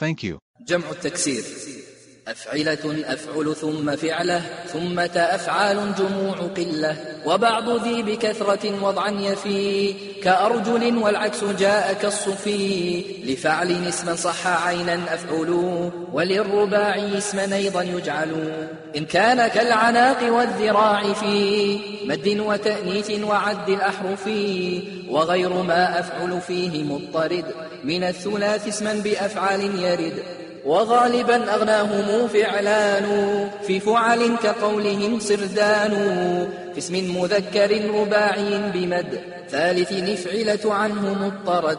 Thank you. جمع التكسير. أفعلة أفعل ثم فعلة ثم أفعال جموع قلة. وبعض ذي بكثرة وضعا يفي كأرجل والعكس جاء كالصفي. لفعل اسما صح عينا أفعل وللرباعي اسما أيضا يجعل. إن كان كالعناق والذراع في مد وتأنيث وعد الأحرف. وغير ما أفعل فيه مضطرد. من الثلاث اسما بأفعال يرد وغالبا أغناهم فعلان في فعل كقولهم سردان في اسم مذكر رباعي بمد ثالث نفعلة عنه مضطرد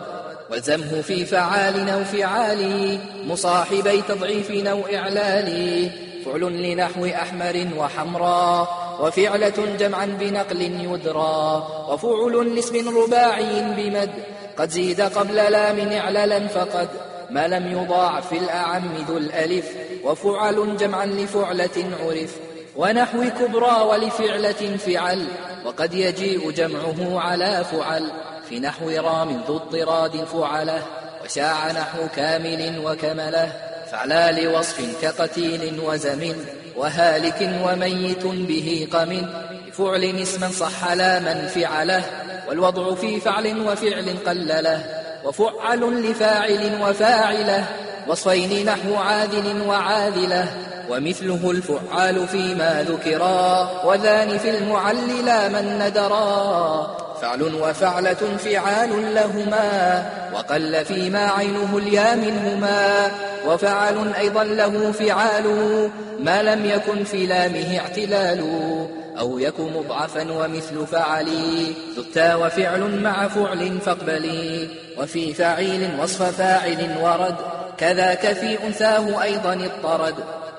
والزمه في فعال أو فعال مصاحبي تضعيف أو إعلال فعل لنحو أحمر وحمراء وفعلة جمعا بنقل يدرى وفعل لاسم رباعي بمد. قد زيد قبل لام إعلالا فقد ما لم يضاعف في الأعم ذو الألف وفعل جمعا لفعلة عرف ونحو كبرى ولفعلة فعل وقد يجيء جمعه على فعل في نحو رام ذو اضطراد فعله وشاع نحو كامل وكمله فعلا لوصف كقتيل وزمن وهالك وميت به قم بفعل اسما صح لا من فعله والوضع في فعل وفعل قلله وفعل لفاعل وفاعله. وصفين نحو عادل وعاذله ومثله الفعال فيما ذكرا وذان في المعل لا من ندرا. فعل وفعلة فعال لهما وقل فيما عينه اليا منهما. وفعل أيضا له فعال ما لم يكن في لامه اعتلال. أو يك مضعفا ومثل فعلي ذتا وفعل مع فعل فاقبلي. وفي فعيل وصف فاعل ورد كذاك في أنثاه أيضا اضطرد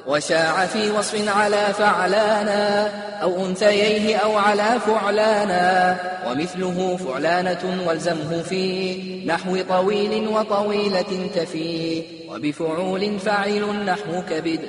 وشاع في وصف على فعلانا أو أنثييه أو على فعلانا ومثله فعلانة والزمه في نحو طويل وطويلة تفي وبفعول فعيل نحو كبد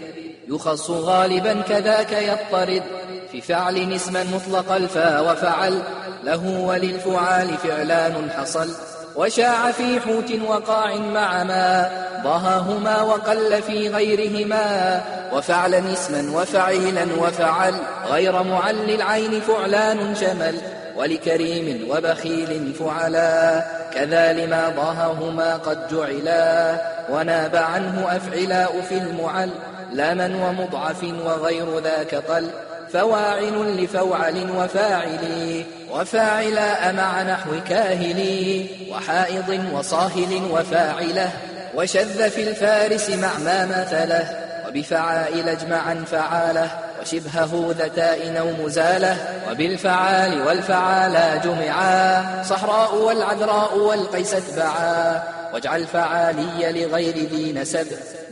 يخص غالبا كذاك يضطرد في فعل اسما مطلق الفا وفعل له وللفعال فعلان حصل. وشاع في حوت وقاع مع ما ضهاهما وقل في غيرهما وفعلا اسما وفعيلا وفعل غير معل العين فعلان شمل ولكريم وبخيل فعلا كذا لما ضاههما قد جعلا وناب عنه أفعلاء في المعل لمن ومضعف وغير ذاك قل فواعل لفوعل وفاعل. وفاعلاء مع نحو كاهل. وحائض وصاهل وفاعلة. وشذ في الفارس مع ما مثله. وبفعائل أجمعا فعاله. وشبهه ذتاء أو مزالة. وبالفعال والفعالا جمعا. صحراء والعذراء والقيس اتبعا واجعل فعالي لغير ذي نسب.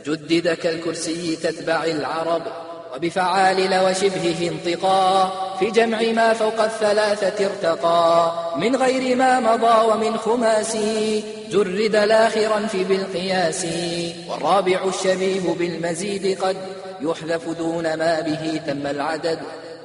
جدد كالكرسي تتبع العرب. وبفعال وشبهه انطقا. في جمع ما فوق الثلاثة ارتقى من غير ما مضى ومن خماسي. جرد لاخرا في بالقياس. والرابع الشبيه بالمزيد قد يحذف دون ما به تم العدد.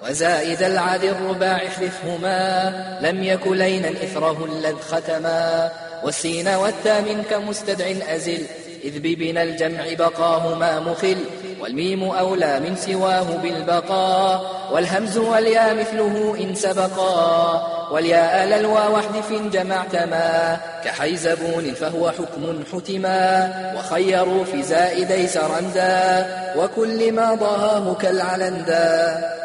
وزائد العد الرباع احذفهما. لم يك لينا إثره الذ ختما. والسين والتا منك مستدع أزل. إذ ببنا الجمع بقاهما مخل. والميم أولى من سواه بالبقاء والهمز والياء مثله إن سبقا. والياء للوا واحذف جمعتما كحيزبون فهو حكم حتما. وخيروا في زائدي سرندا وكل ما ضهاه كالعلندا.